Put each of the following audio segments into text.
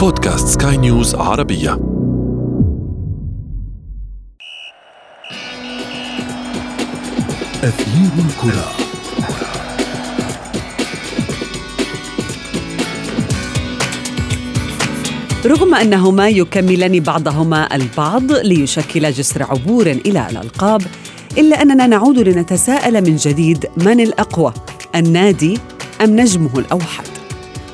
بودكاست سكاي نيوز عربية. أثير الكرة. رغم أنهما يكملان بعضهما البعض ليشكل جسر عبور إلى الألقاب إلا أننا نعود لنتساءل من جديد من الأقوى النادي أم نجمه الأوحد؟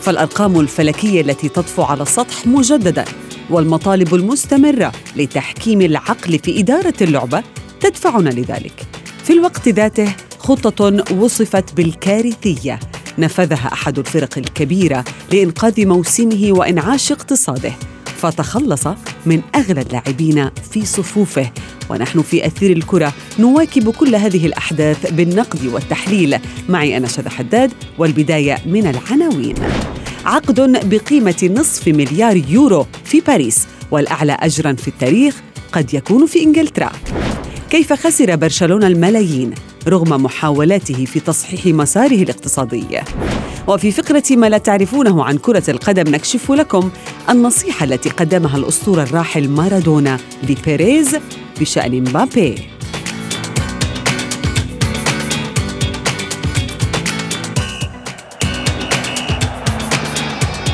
فالارقام الفلكية التي تطفو على السطح مجددا والمطالب المستمرة لتحكيم العقل في إدارة اللعبة تدفعنا لذلك. في الوقت ذاته خطة وصفت بالكارثية. نفذها أحد الفرق الكبيرة لإنقاذ موسمه وإنعاش اقتصاده. فتخلص من أغلى اللاعبين في صفوفه. ونحن في أثير الكرة نواكب كل هذه الأحداث بالنقد والتحليل. معي أنا شذى حداد والبداية من العناوين. عقد بقيمة نصف مليار يورو في باريس والأعلى اجرا في التاريخ قد يكون في إنجلترا. كيف خسر برشلونة الملايين رغم محاولاته في تصحيح مساره الاقتصادي؟ وفي فقرة ما لا تعرفونه عن كرة القدم نكشف لكم النصيحة التي قدمها الأسطورة الراحل مارادونا لبيريز بشأن مبابي.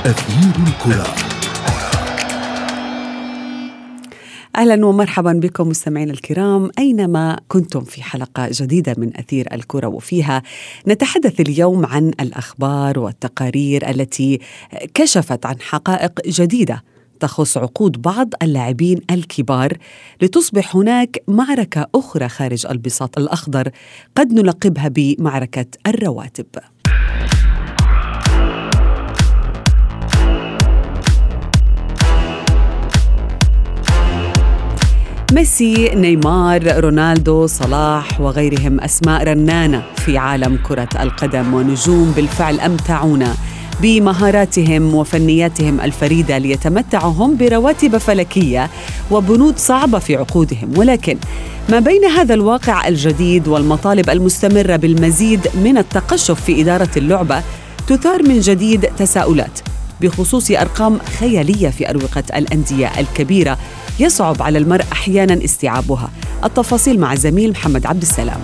أثير الكرة. أهلا ومرحبا بكم مستمعينا الكرام. أينما كنتم في حلقة جديدة من أثير الكرة وفيها نتحدث اليوم عن الأخبار والتقارير التي كشفت عن حقائق جديدة تخص عقود بعض اللاعبين الكبار لتصبح هناك معركة أخرى خارج البساط الأخضر قد نلقبها بمعركة الرواتب. ميسي، نيمار، رونالدو، صلاح وغيرهم أسماء رنانة في عالم كرة القدم ونجوم بالفعل أمتعونا بمهاراتهم وفنياتهم الفريدة ليتمتعوا هم برواتب فلكية وبنود صعبة في عقودهم. ولكن ما بين هذا الواقع الجديد والمطالب المستمرة بالمزيد من التقشف في إدارة اللعبة تثار من جديد تساؤلات بخصوص أرقام خيالية في أروقة الأندية الكبيرة يصعب على المرء أحيانا استيعابها. التفاصيل مع الزميل محمد عبد السلام.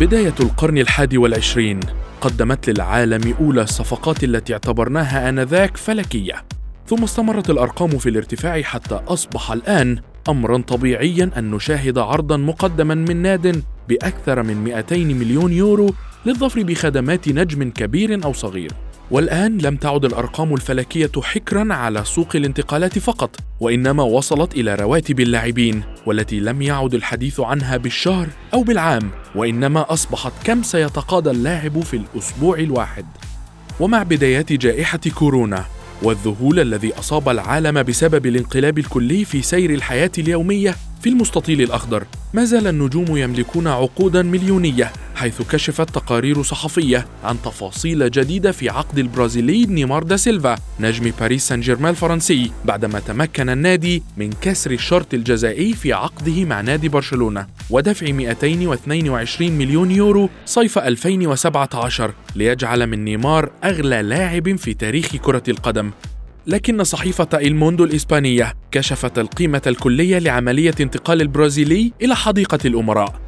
بداية القرن الحادي والعشرين قدمت للعالم أولى الصفقات التي اعتبرناها آنذاك فلكية. ثم استمرت الأرقام في الارتفاع حتى أصبح الآن أمرا طبيعيا أن نشاهد عرضا مقدما من ناد بأكثر من 200 مليون يورو للظفر بخدمات نجم كبير أو صغير. والآن لم تعد الأرقام الفلكية حكرا على سوق الانتقالات فقط وإنما وصلت إلى رواتب اللاعبين والتي لم يعد الحديث عنها بالشهر أو بالعام وإنما أصبحت كم سيتقاضى اللاعب في الأسبوع الواحد. ومع بدايات جائحة كورونا والذهول الذي أصاب العالم بسبب الانقلاب الكلي في سير الحياة اليومية في المستطيل الأخضر. ما زال النجوم يملكون عقودا مليونية حيث كشفت تقارير صحفية عن تفاصيل جديدة في عقد البرازيلي نيمار دا سيلفا نجم باريس سان جيرمان الفرنسي بعدما تمكن النادي من كسر الشرط الجزائي في عقده مع نادي برشلونة. ودفع 222 مليون يورو صيف 2017 ليجعل من نيمار أغلى لاعب في تاريخ كرة القدم. لكن صحيفة إلموندو الإسبانية كشفت القيمة الكلية لعملية انتقال البرازيلي إلى حديقة الأمراء.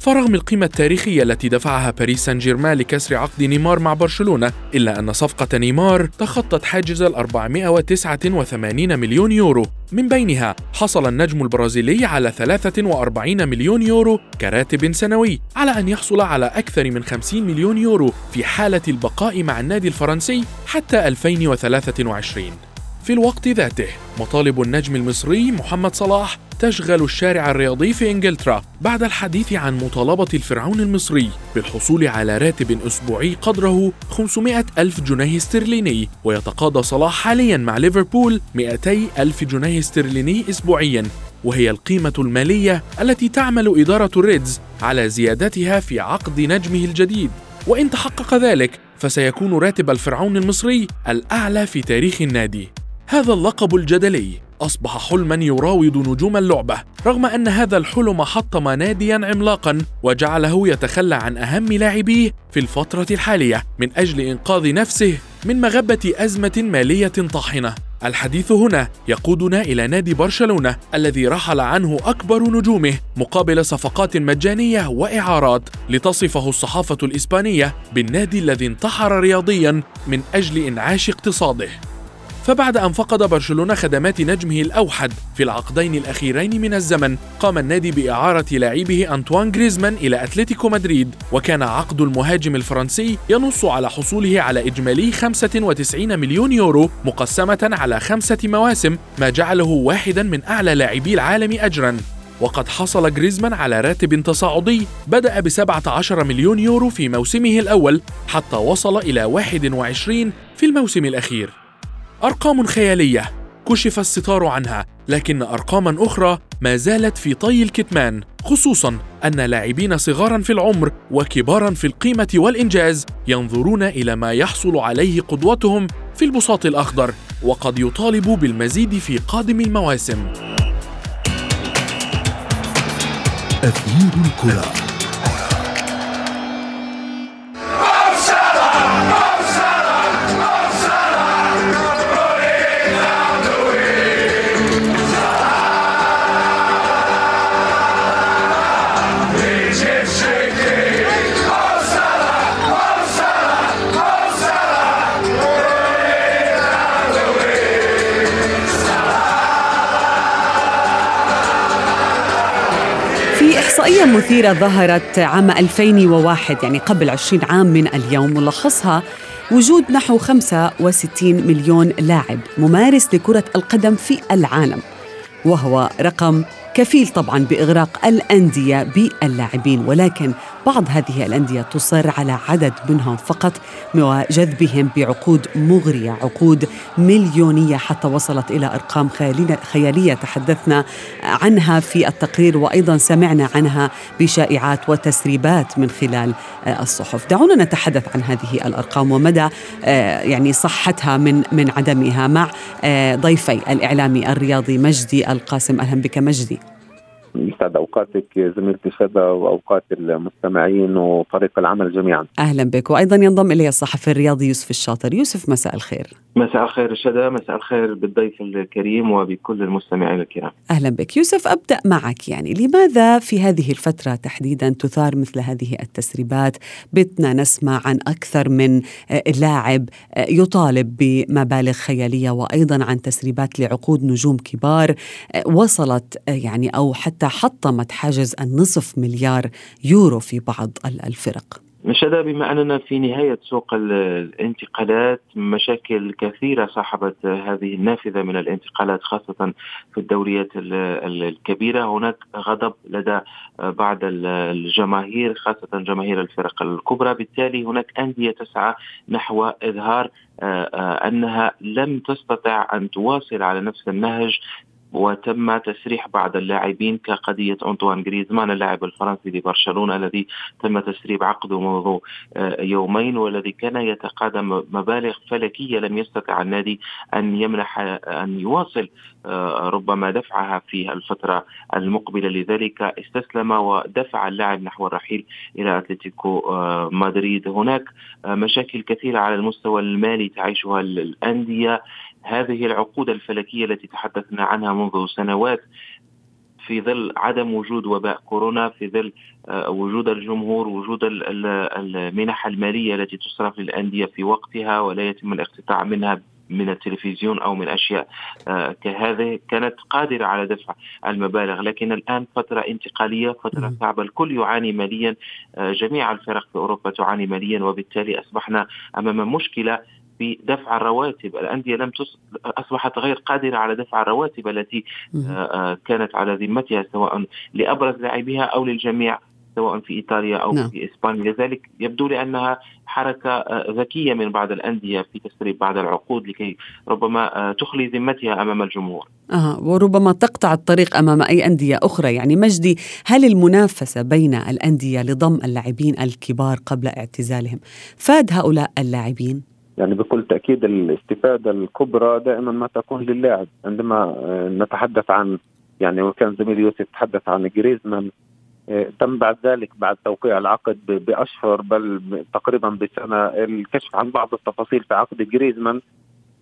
فرغم القيمة التاريخية التي دفعها باريس سان جيرمان لكسر عقد نيمار مع برشلونة إلا أن صفقة نيمار تخطت حاجز ال 489 مليون يورو. من بينها حصل النجم البرازيلي على 43 مليون يورو كراتب سنوي على أن يحصل على أكثر من 50 مليون يورو في حالة البقاء مع النادي الفرنسي حتى 2023 في الوقت ذاته. مطالب النجم المصري محمد صلاح تشغل الشارع الرياضي في إنجلترا بعد الحديث عن مطالبة الفرعون المصري بالحصول على راتب أسبوعي قدره 500 ألف جنيه استرليني ويتقاضى صلاح حاليا مع ليفربول 200 ألف جنيه استرليني أسبوعيا وهي القيمة المالية التي تعمل إدارة الريدز على زيادتها في عقد نجمه الجديد. وإن تحقق ذلك فسيكون راتب الفرعون المصري الأعلى في تاريخ النادي. هذا اللقب الجدلي. أصبح حلما يراود نجوم اللعبة. رغم أن هذا الحلم حطم ناديا عملاقا وجعله يتخلى عن أهم لاعبيه في الفترة الحالية من أجل إنقاذ نفسه من مغبة أزمة مالية طاحنة. الحديث هنا يقودنا إلى نادي برشلونة الذي رحل عنه أكبر نجومه مقابل صفقات مجانية وإعارات لتصفه الصحافة الإسبانية بالنادي الذي انتحر رياضيا من أجل إنعاش اقتصاده. فبعد أن فقد برشلونة خدمات نجمه الأوحد في العقدين الأخيرين من الزمن قام النادي بإعارة لاعبه أنطوان جريزمان إلى أتلتيكو مدريد وكان عقد المهاجم الفرنسي ينص على حصوله على إجمالي 95 مليون يورو مقسمة على خمسة مواسم ما جعله واحدا من أعلى لاعبي العالم أجرا. وقد حصل جريزمان على راتب تصاعدي بدأ ب 17 مليون يورو في موسمه الأول حتى وصل إلى 21 في الموسم الأخير. أرقام خيالية. كشف الستار عنها لكن أرقاما أخرى ما زالت في طي الكتمان خصوصا أن لاعبين صغارا في العمر وكبارا في القيمة والإنجاز ينظرون إلى ما يحصل عليه قدوتهم في البساط الأخضر وقد يطالبوا بالمزيد في قادم المواسم. أثير الكرة. إحصائية مثيرة ظهرت عام 2001 يعني قبل 20 عام من اليوم ملخصها وجود نحو 65 مليون لاعب ممارس لكرة القدم في العالم وهو رقم كفيل طبعا بإغراق الأندية باللاعبين ولكن بعض هذه الأندية تصر على عدد منهم فقط وجذبهم بعقود مغرية عقود مليونية حتى وصلت إلى أرقام خياليه تحدثنا عنها في التقرير وأيضا سمعنا عنها بشائعات وتسريبات من خلال الصحف. دعونا نتحدث عن هذه الأرقام ومدى آه، يعني صحتها من من عدمها مع آه، ضيفي الإعلامي الرياضي مجدي القاسم. أهلا بك مجدي. يسعد أوقاتك زميلتي شذا واوقات المستمعين وفريق العمل جميعا. أهلا بك وأيضا ينضم إلي الصحفي الرياضي يوسف الشاطر، يوسف مساء الخير. مساء الخير شذا، مساء الخير بالضيف الكريم وبكل المستمعين الكرام. أهلا بك، يوسف أبدأ معك يعني لماذا في هذه الفترة تحديدا تثار مثل هذه التسريبات؟ بتنا نسمع عن أكثر من لاعب يطالب بمبالغ خيالية وأيضا عن تسريبات لعقود نجوم كبار وصلت يعني أو حتى حتى حطمت حاجز النصف مليار يورو في بعض الفرق. نشد بما أننا في نهاية سوق الانتقالات مشاكل كثيرة صاحبت هذه النافذة من الانتقالات خاصة في الدوريات الكبيرة. هناك غضب لدى بعض الجماهير خاصة جماهير الفرق الكبرى. بالتالي هناك أندية تسعى نحو إظهار آه، آه، أنها لم تستطع أن تواصل على نفس النهج وتم تسريح بعض اللاعبين كقضية أنطوان جريزمان اللاعب الفرنسي لبرشلونة الذي تم تسريب عقده منذ آه، يومين والذي كان يتقاضى مبالغ فلكية لم يستطع النادي أن يمنح أن يواصل آه، ربما دفعها في الفترة المقبلة. لذلك استسلم ودفع اللاعب نحو الرحيل إلى أتلتيكو آه، مدريد. هناك مشاكل كثيرة على المستوى المالي تعيشها الأندية. هذه العقود الفلكية التي تحدثنا عنها منذ سنوات في ظل عدم وجود وباء كورونا في ظل آه، وجود الجمهور وجود المنح المالية التي تصرف للأندية في وقتها ولا يتم الاقتطاع منها من التلفزيون أو من أشياء آه، كهذه كانت قادرة على دفع المبالغ. لكن الآن فترة انتقالية فترة صعبة الكل يعاني ماليا آه، جميع الفرق في أوروبا تعاني ماليا وبالتالي أصبحنا أمام مشكلة بدفع الرواتب الأندية لم تص... أصبحت غير قادرة على دفع الرواتب التي آه، آه، كانت على ذمتها سواء لأبرز لاعبيها أو للجميع سواء في إيطاليا أو نعم. في إسبانيا لذلك يبدو لي انها حركة آه، ذكية من بعض الأندية في تسريب بعض العقود لكي ربما تخلي ذمتها أمام الجمهور. آه وربما تقطع الطريق أمام أي أندية أخرى يعني مجدي هل المنافسة بين الأندية لضم اللاعبين الكبار قبل اعتزالهم فاد هؤلاء اللاعبين؟ يعني بكل تأكيد الاستفادة الكبرى دائما ما تكون للاعب. عندما نتحدث عن يعني وكان زميل يوسف تحدث عن جريزمان تم بعد ذلك بعد توقيع العقد بأشهر بل تقريبا بسنة الكشف عن بعض التفاصيل في عقد جريزمان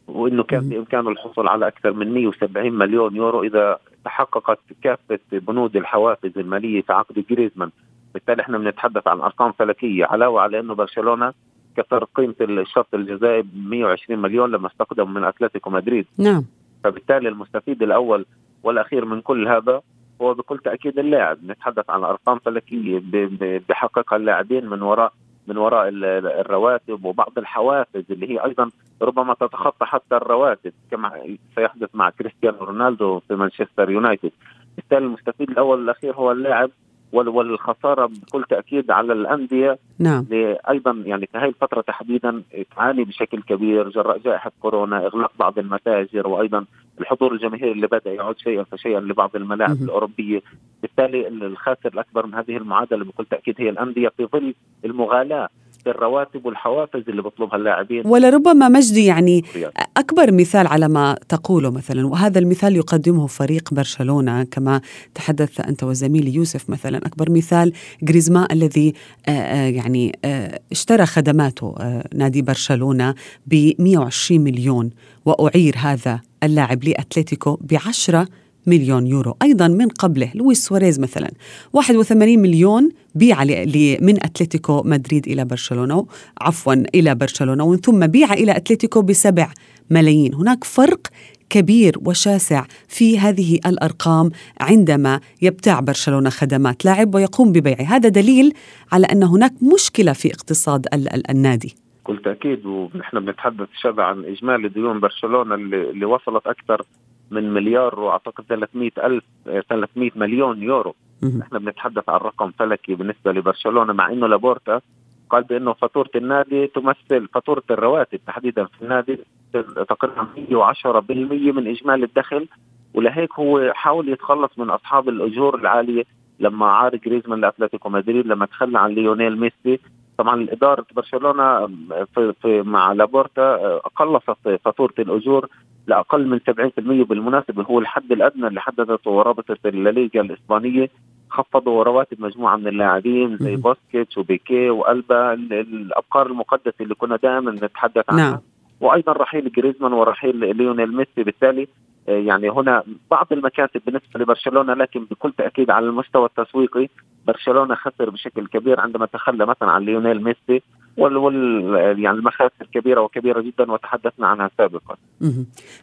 وإنه كان بامكانه الحصول على أكثر من 170 مليون يورو إذا تحققت كافة بنود الحوافز المالية في عقد جريزمان. بالتالي إحنا بنتحدث عن أرقام فلكية علاوة على إنه برشلونة كسر قيمة الشرط الجزائي ب 120 مليون لما استقدم من أتلتيكو مدريد. نعم. فبالتالي المستفيد الأول والأخير من كل هذا هو بكل تأكيد اللاعب. نتحدث عن أرقام فلكية بحققها اللاعبين من وراء من وراء الرواتب وبعض الحوافز اللي هي أيضا ربما تتخطى حتى الرواتب كما سيحدث مع كريستيانو رونالدو في مانشستر يونايتد. بالتالي المستفيد الأول والأخير هو اللاعب والخسارة بكل تأكيد على الأندية. نعم. أيضا يعني في هذه الفترة تحديدا تعاني بشكل كبير جراء جائحة كورونا إغلاق بعض المتاجر وأيضا الحضور الجماهيري اللي بدأ يعود شيئا فشيئا لبعض الملاعب الأوروبية. بالتالي الخاسر الأكبر من هذه المعادلة بكل تأكيد هي الأندية في ظل المغالاة الرواتب والحوافز اللي بيطلبها اللاعبين. ولربما مجدي يعني أكبر مثال على ما تقوله مثلا وهذا المثال يقدمه فريق برشلونة كما تحدث أنت وزميلي يوسف مثلا أكبر مثال غريزما الذي آه، آه، يعني آه، اشترى خدماته نادي برشلونة ب 120 مليون وأعير هذا اللاعب لأتلتيكو ب 10 مليون يورو. أيضا من قبله لويس سواريز مثلا. 81 مليون بيع من أتلتيكو مدريد إلى برشلونة عفوا إلى برشلونة ومن ثم بيع إلى أتلتيكو بسبع ملايين. هناك فرق كبير وشاسع في هذه الأرقام عندما يبتاع برشلونة خدمات لاعب ويقوم ببيعه، هذا دليل على أن هناك مشكلة في اقتصاد النادي. بكل تاكيد ونحن بنتحدث شبع عن إجمالي ديون برشلونة اللي, اللي وصلت أكثر من مليار وأعتقد 300 ألف 300 مليون يورو. نحن بنتحدث عن رقم فلكي بالنسبة لبرشلونة مع إنه لابورتا قال بأنه فاتورة النادي تمثل فاتورة الرواتب. تحديدا في النادي تقريبا 110% من إجمالي الدخل. ولهيك هو حاول يتخلص من أصحاب الأجور العالية لما عار جريزمان لأتلتيكو مدريد لما تخلى عن ليونيل ميسي. طبعا إدارة برشلونة في, في مع لابورتا قلصت فاتورة الأجور لأقل من 70% بالمناسبة هو الحد الأدنى اللي حددته رابطه الليغا الإسبانية خفضوا رواتب مجموعة من اللاعبين زي بوسكيتس وبيكي وألبا الأبقار المقدسة اللي كنا دائما نتحدث عنها نعم. وأيضا رحيل جريزمان ورحيل ليونيل ميسي بالتالي آه، يعني هنا بعض المكاسب بالنسبة لبرشلونة لكن بكل تأكيد على المستوى التسويقي برشلونة خسر بشكل كبير عندما تخلى مثلا عن ليونيل ميسي. وال, وال يعني المخاسر كبيرة وكبيرة جدا وتحدثنا عنها سابقا.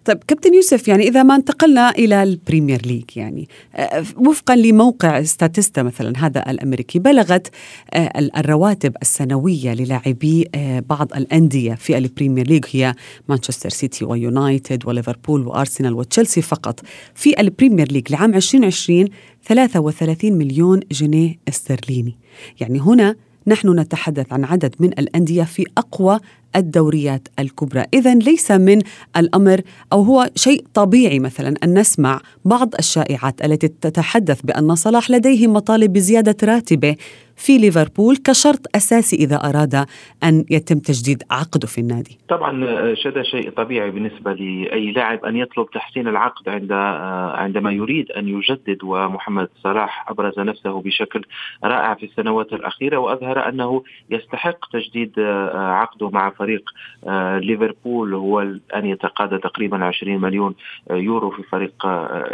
طيب كابتن يوسف يعني إذا ما انتقلنا إلى البريمير ليج يعني آه، وفقا لموقع Statista مثلا هذا الأمريكي بلغت آه، الرواتب السنوية للاعبي آه، بعض الأندية في البريمير ليج هي مانشستر سيتي ويونايتد وليفربول وأرسنال وتشيلسي فقط. في البريمير ليج لعام 2020 33 مليون جنيه استرليني. يعني هنا نحن نتحدث عن عدد من الأندية في أقوى الدوريات الكبرى. اذا ليس من الأمر أو هو شيء طبيعي مثلا أن نسمع بعض الشائعات التي تتحدث بأن صلاح لديه مطالب بزيادة راتبه في ليفربول كشرط أساسي إذا أراد أن يتم تجديد عقده في النادي. طبعا شذا شيء طبيعي بالنسبة لأي لاعب أن يطلب تحسين العقد عند عندما يريد أن يجدد ومحمد صلاح أبرز نفسه بشكل رائع في السنوات الأخيرة وأظهر أنه يستحق تجديد عقده مع فريق ليفربول. هو ان يتقاضى تقريبا 20 مليون يورو في فريق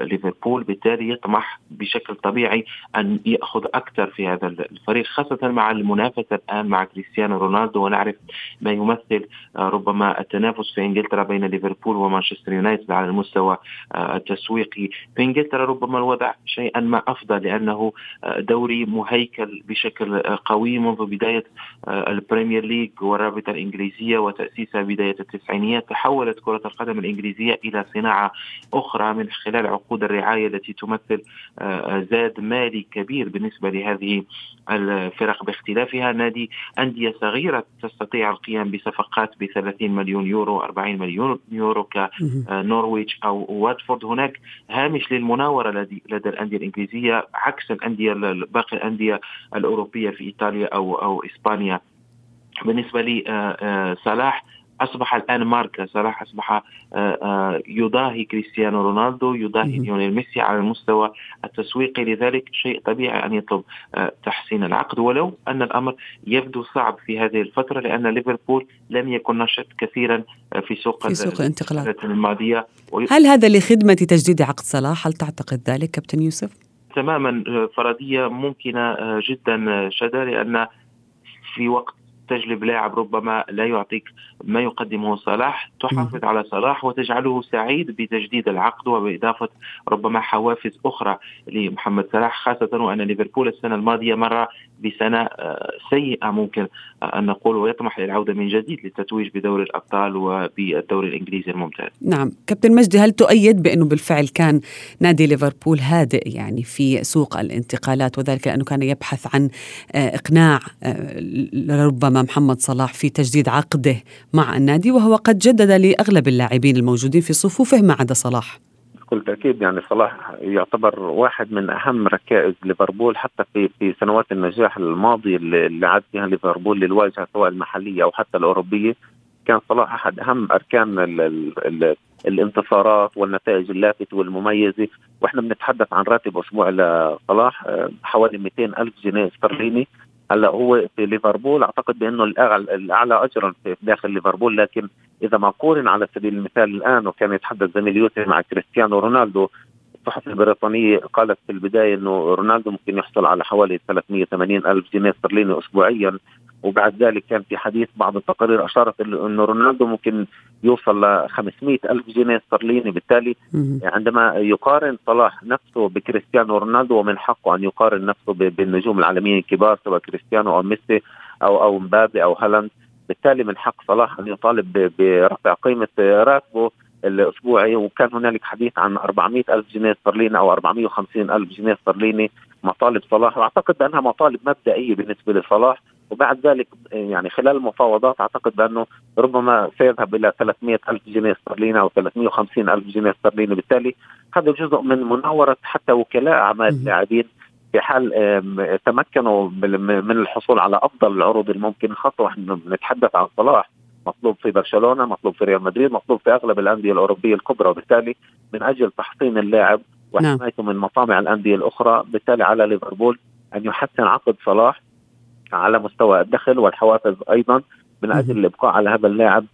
ليفربول. بالتالي يطمح بشكل طبيعي أن يأخذ أكثر في هذا الفريق. الفريق خاصة مع المنافسة الآن مع كريستيانو رونالدو ونعرف ما يمثل آه، ربما التنافس في إنجلترا بين ليفربول ومانشستر يونايتد على المستوى آه، التسويقي. في إنجلترا ربما الوضع شيئا ما أفضل لأنه آه، دوري مهيكل بشكل قوي منذ بداية البريمير ليج والرابطة الإنجليزية وتأسيسها بداية التسعينيات تحولت كرة القدم الإنجليزية إلى صناعة أخرى من خلال عقود الرعاية التي تمثل زاد مالي كبير بالنسبة لهذه الفرق باختلافها. نادي أندية صغيرة تستطيع القيام بصفقات ب 30 مليون يورو 40 مليون يورو كنورويتش أو واتفورد. هناك هامش للمناورة لدى الأندية الإنجليزية عكس الأندية باقي الأندية الأوروبية في إيطاليا أو أو إسبانيا. بالنسبة لصلاح أصبح الآن ماركة. صلاح أصبح يضاهي كريستيانو رونالدو يضاهي ليونيل ميسي على المستوى التسويقي لذلك شيء طبيعي أن يطلب تحسين العقد. ولو أن الأمر يبدو صعب في هذه الفترة لأن ليفربول لم يكن نشط كثيرا في سوق في سوق الانتقالات. الماضية. هل هذا لخدمة تجديد عقد صلاح؟ هل تعتقد ذلك كابتن يوسف؟ تماما فرضيه ممكنة جدا شدا لأن في وقت تجلب لاعب ربما لا يعطيك ما يقدمه صلاح تحافظ على صلاح وتجعله سعيد بتجديد العقد وبإضافة ربما حوافز أخرى لمحمد صلاح خاصة وأن ليفربول السنة الماضية مر بسنة آه، سيئة ممكن أن نقول ويطمح للعودة من جديد للتتويج بدوري الأبطال وبالدوري الإنجليزي الممتاز. نعم. كابتن مجدي هل تؤيد بأنه بالفعل كان نادي ليفربول هادئ يعني في سوق الانتقالات وذلك لأنه كان يبحث عن آه، إقناع آه، ربما محمد صلاح في تجديد عقده مع النادي وهو قد جدد لأغلب اللاعبين الموجودين في صفوفه ما عدا صلاح. بكل تاكيد يعني صلاح يعتبر واحد من أهم ركائز ليفربول حتى في في سنوات النجاح الماضيه اللي عاد فيها ليفربول للواجهة سواء المحلية أو حتى الأوروبية. كان صلاح أحد أهم أركان ال ال ال الانتصارات والنتائج اللافته والمميزة. وإحنا بنتحدث عن راتب أسبوع لصلاح آه، حوالي 200 ألف جنيه استرليني. هلا هو في ليفربول أعتقد بأنه الأعلى اجرا في داخل ليفربول لكن إذا ما قورن على سبيل المثال الآن وكان يتحدث زميل يوسف مع كريستيانو رونالدو الصحف البريطانية قالت في البداية أنه رونالدو ممكن يحصل على حوالي 380 ألف جنيه استرليني أسبوعيا وبعد ذلك كان في حديث بعض التقارير أشارت أنه رونالدو ممكن يوصل ل 500 ألف جنيه استرليني. بالتالي عندما يقارن صلاح نفسه بكريستيانو رونالدو ومن حقه أن يقارن نفسه بالنجوم العالميين الكبار سواء كريستيانو أو ميسي أو أو مبابي أو هالاند بالتالي من حق صلاح أن يطالب برفع قيمة راتبه الأسبوعي وكان هنالك حديث عن 400 ألف جنيه استرليني أو 450 ألف جنيه استرليني مطالب صلاح. واعتقد بأنها مطالب مبدئية بالنسبة لصلاح وبعد ذلك يعني خلال المفاوضات أعتقد بأنه ربما سيذهب إلى 300 ألف جنيه استرليني أو 350 ألف جنيه استرليني. بالتالي هذا جزء من مناورة حتى وكلاء أعمال اللاعبين في حال تمكنوا من الحصول على أفضل العروض الممكن خاصة ونحن نتحدث عن صلاح. مطلوب في برشلونة مطلوب في ريال مدريد مطلوب في أغلب الأندية الأوروبية الكبرى وبالتالي من أجل تحصين اللاعب. وحمايته من مطامع الأندية الأخرى بالتالي على ليفربول أن يحسن عقد صلاح على مستوى الدخل والحوافز أيضا من أجل الإبقاء على هذا اللاعب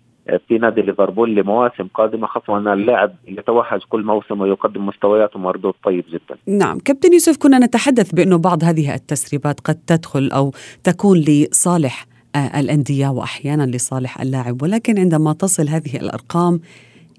في نادي ليفربول لمواسم قادمة خاصة أن اللاعب يتوهج كل موسم ويقدم مستويات ومردود طيب جدا نعم كابتن يوسف كنا نتحدث بأنه بعض هذه التسريبات قد تدخل أو تكون لصالح الأندية وأحيانا لصالح اللاعب ولكن عندما تصل هذه الأرقام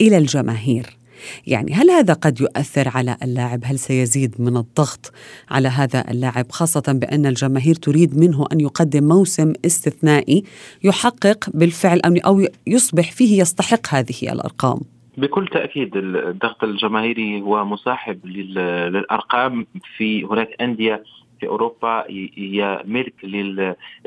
إلى الجماهير يعني هل هذا قد يؤثر على اللاعب؟ هل سيزيد من الضغط على هذا اللاعب؟ خاصة بأن الجماهير تريد منه أن يقدم موسم استثنائي يحقق بالفعل أو يصبح فيه يستحق هذه الأرقام. بكل تأكيد الضغط الجماهيري هو مصاحب للأرقام. في هناك أندية في أوروبا هي ملك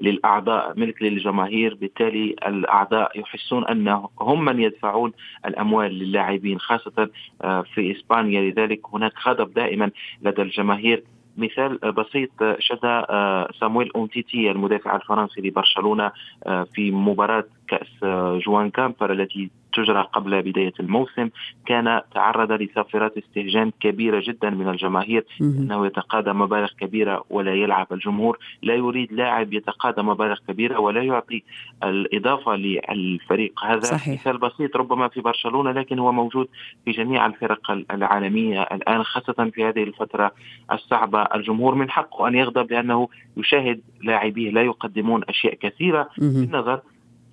للأعضاء ملك للجماهير. بالتالي الأعضاء يحسون أن هم من يدفعون الأموال للاعبين خاصة آه، في إسبانيا. لذلك هناك غضب دائما لدى الجماهير. مثال بسيط شدا آه، سامويل أونتيتي المدافع الفرنسي لبرشلونة آه، في مباراة كأس جوان كامبر التي تجرى قبل بداية الموسم كان تعرض لصافرات استهجان كبيرة جدا من الجماهير أنه يتقاضى مبالغ كبيرة ولا يلعب الجمهور. لا يريد لاعب يتقاضى مبالغ كبيرة ولا يعطي الإضافة للفريق. هذا صحيح. مثال بسيط ربما في برشلونة لكن هو موجود في جميع الفرق العالمية الآن خاصة في هذه الفترة الصعبة. الجمهور من حقه أن يغضب لأنه يشاهد لاعبيه لا يقدمون أشياء كثيرة. بالنظر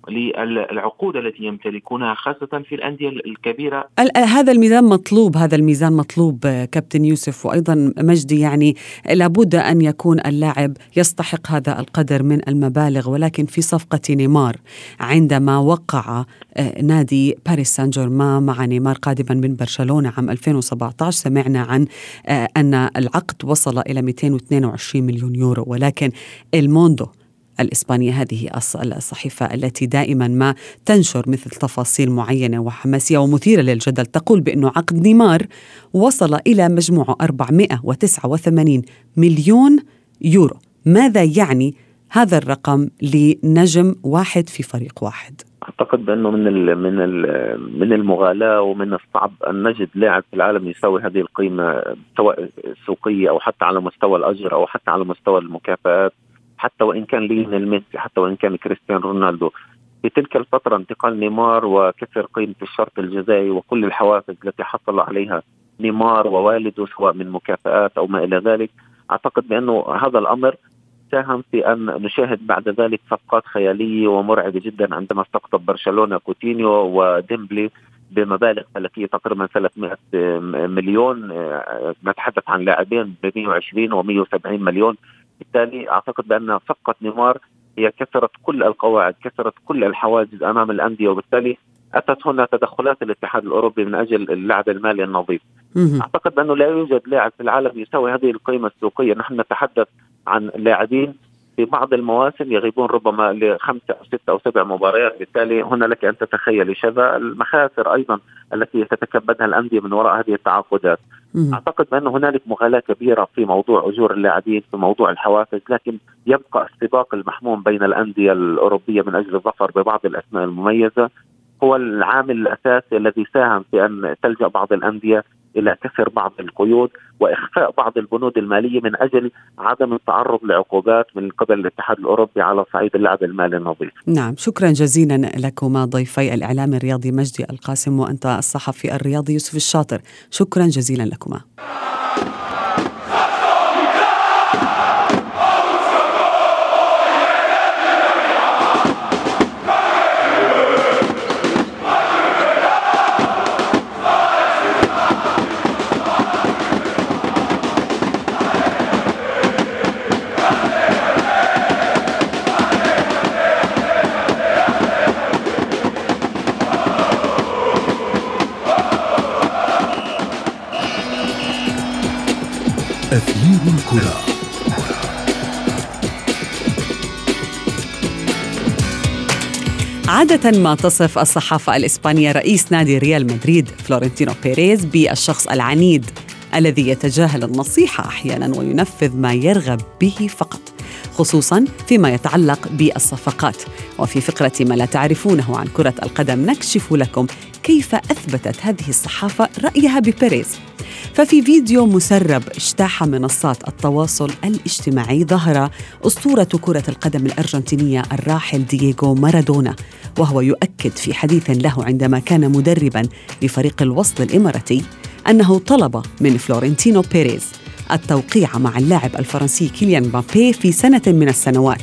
للعقود التي يمتلكونها خاصة في الأندية الكبيرة. هذا الميزان مطلوب هذا الميزان مطلوب كابتن يوسف وأيضا مجدي يعني لابد أن يكون اللاعب يستحق هذا القدر من المبالغ ولكن في صفقة نيمار عندما وقع آه، نادي باريس سان جيرمان مع نيمار قادما من برشلونة عام 2017 سمعنا عن آه، أن العقد وصل إلى 222 مليون يورو ولكن الموندو الإسبانية هذه الصحيفة التي دائما ما تنشر مثل تفاصيل معينة وحماسية ومثيرة للجدل تقول بأن عقد نيمار وصل إلى مجموعه 489 مليون يورو. ماذا يعني هذا الرقم لنجم واحد في فريق واحد؟ أعتقد بأنه من ال من ال من المغالاة ومن الصعب أن نجد لاعب في العالم يساوي هذه القيمة سواء سوقية أو حتى على مستوى الأجر أو حتى على مستوى المكافآت. حتى وإن كان ليونيل ميسي حتى وإن كان كريستيانو رونالدو. في تلك الفترة انتقال نيمار وكسر قيمة الشرط الجزائي وكل الحوافز التي حصل عليها نيمار ووالده سواء من مكافآت أو ما إلى ذلك. أعتقد بأنه هذا الأمر ساهم في أن نشاهد بعد ذلك صفقات خيالية ومرعبة جدا عندما استقطب برشلونة كوتينيو وديمبلي بمبالغ فلكية تقريبا 300 مليون نتحدث عن لاعبين ب 120 و 170 مليون. بالتالي أعتقد بأن صفقه نيمار هي كسرت كل القواعد كسرت كل الحواجز أمام الأندية وبالتالي أتت هنا تدخلات الاتحاد الأوروبي من أجل اللعب المالي النظيف. أعتقد بأنه لا يوجد لاعب في العالم يساوي هذه القيمة السوقية، نحن نتحدث عن لاعبين في بعض المواسم يغيبون ربما لخمسة أو ستة أو سبع مباريات. بالتالي هنا لك أن تتخيلي شذا المخاسر أيضا التي تتكبدها الأندية من وراء هذه التعاقدات. أعتقد بأن هنالك مغالاة كبيرة في موضوع أجور اللاعبين في موضوع الحوافز لكن يبقى السباق المحموم بين الأندية الأوروبية من أجل الظفر ببعض الأسماء المميزة. هو العامل الأساسي الذي ساهم في أن تلجأ بعض الأندية إلى كسر بعض القيود وإخفاء بعض البنود المالية من أجل عدم التعرض لعقوبات من قبل الاتحاد الأوروبي على صعيد اللعب المالي النظيف. نعم، شكرا جزيلا لكما ضيفي الإعلام الرياضي مجدي القاسم وأنت الصحفي الرياضي يوسف الشاطر، شكرا جزيلا لكما. عادة ما تصف الصحافة الإسبانية رئيس نادي ريال مدريد فلورنتينو بيريز بالشخص العنيد الذي يتجاهل النصيحة أحيانا وينفذ ما يرغب به فقط خصوصا فيما يتعلق بالصفقات. وفي فقرة ما لا تعرفونه عن كرة القدم نكشف لكم كيف أثبتت هذه الصحافة رأيها ببيريز. ففي فيديو مسرب اجتاح منصات التواصل الاجتماعي ظهر أسطورة كرة القدم الأرجنتينية الراحل دييغو مارادونا وهو يؤكد في حديث له عندما كان مدربا لفريق الوصل الإماراتي أنه طلب من فلورنتينو بيريز التوقيع مع اللاعب الفرنسي كيليان مبابي في سنة من السنوات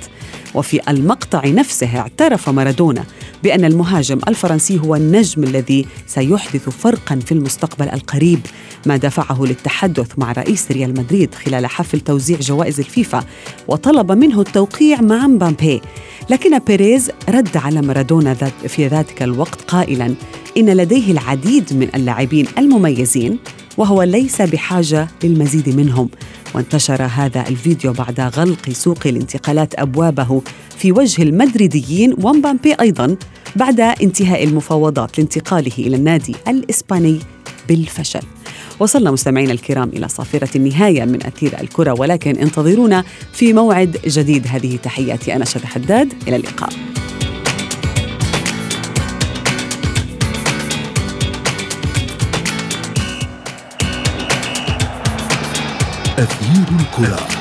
وفي المقطع نفسه اعترف مارادونا بأن المهاجم الفرنسي هو النجم الذي سيحدث فرقا في المستقبل القريب ما دفعه للتحدث مع رئيس ريال مدريد خلال حفل توزيع جوائز الفيفا وطلب منه التوقيع مع مبابي. لكن بيريز رد على مارادونا في ذلك الوقت قائلا إن لديه العديد من اللاعبين المميزين وهو ليس بحاجة للمزيد منهم. وانتشر هذا الفيديو بعد غلق سوق الانتقالات أبوابه في وجه المدريديين ومبامبي أيضا بعد انتهاء المفاوضات لانتقاله إلى النادي الإسباني بالفشل. وصلنا مستمعينا الكرام إلى صافرة النهاية من أثير الكرة ولكن انتظرونا في موعد جديد. هذه تحياتي أنا شد حداد. إلى اللقاء. أثير الكرة.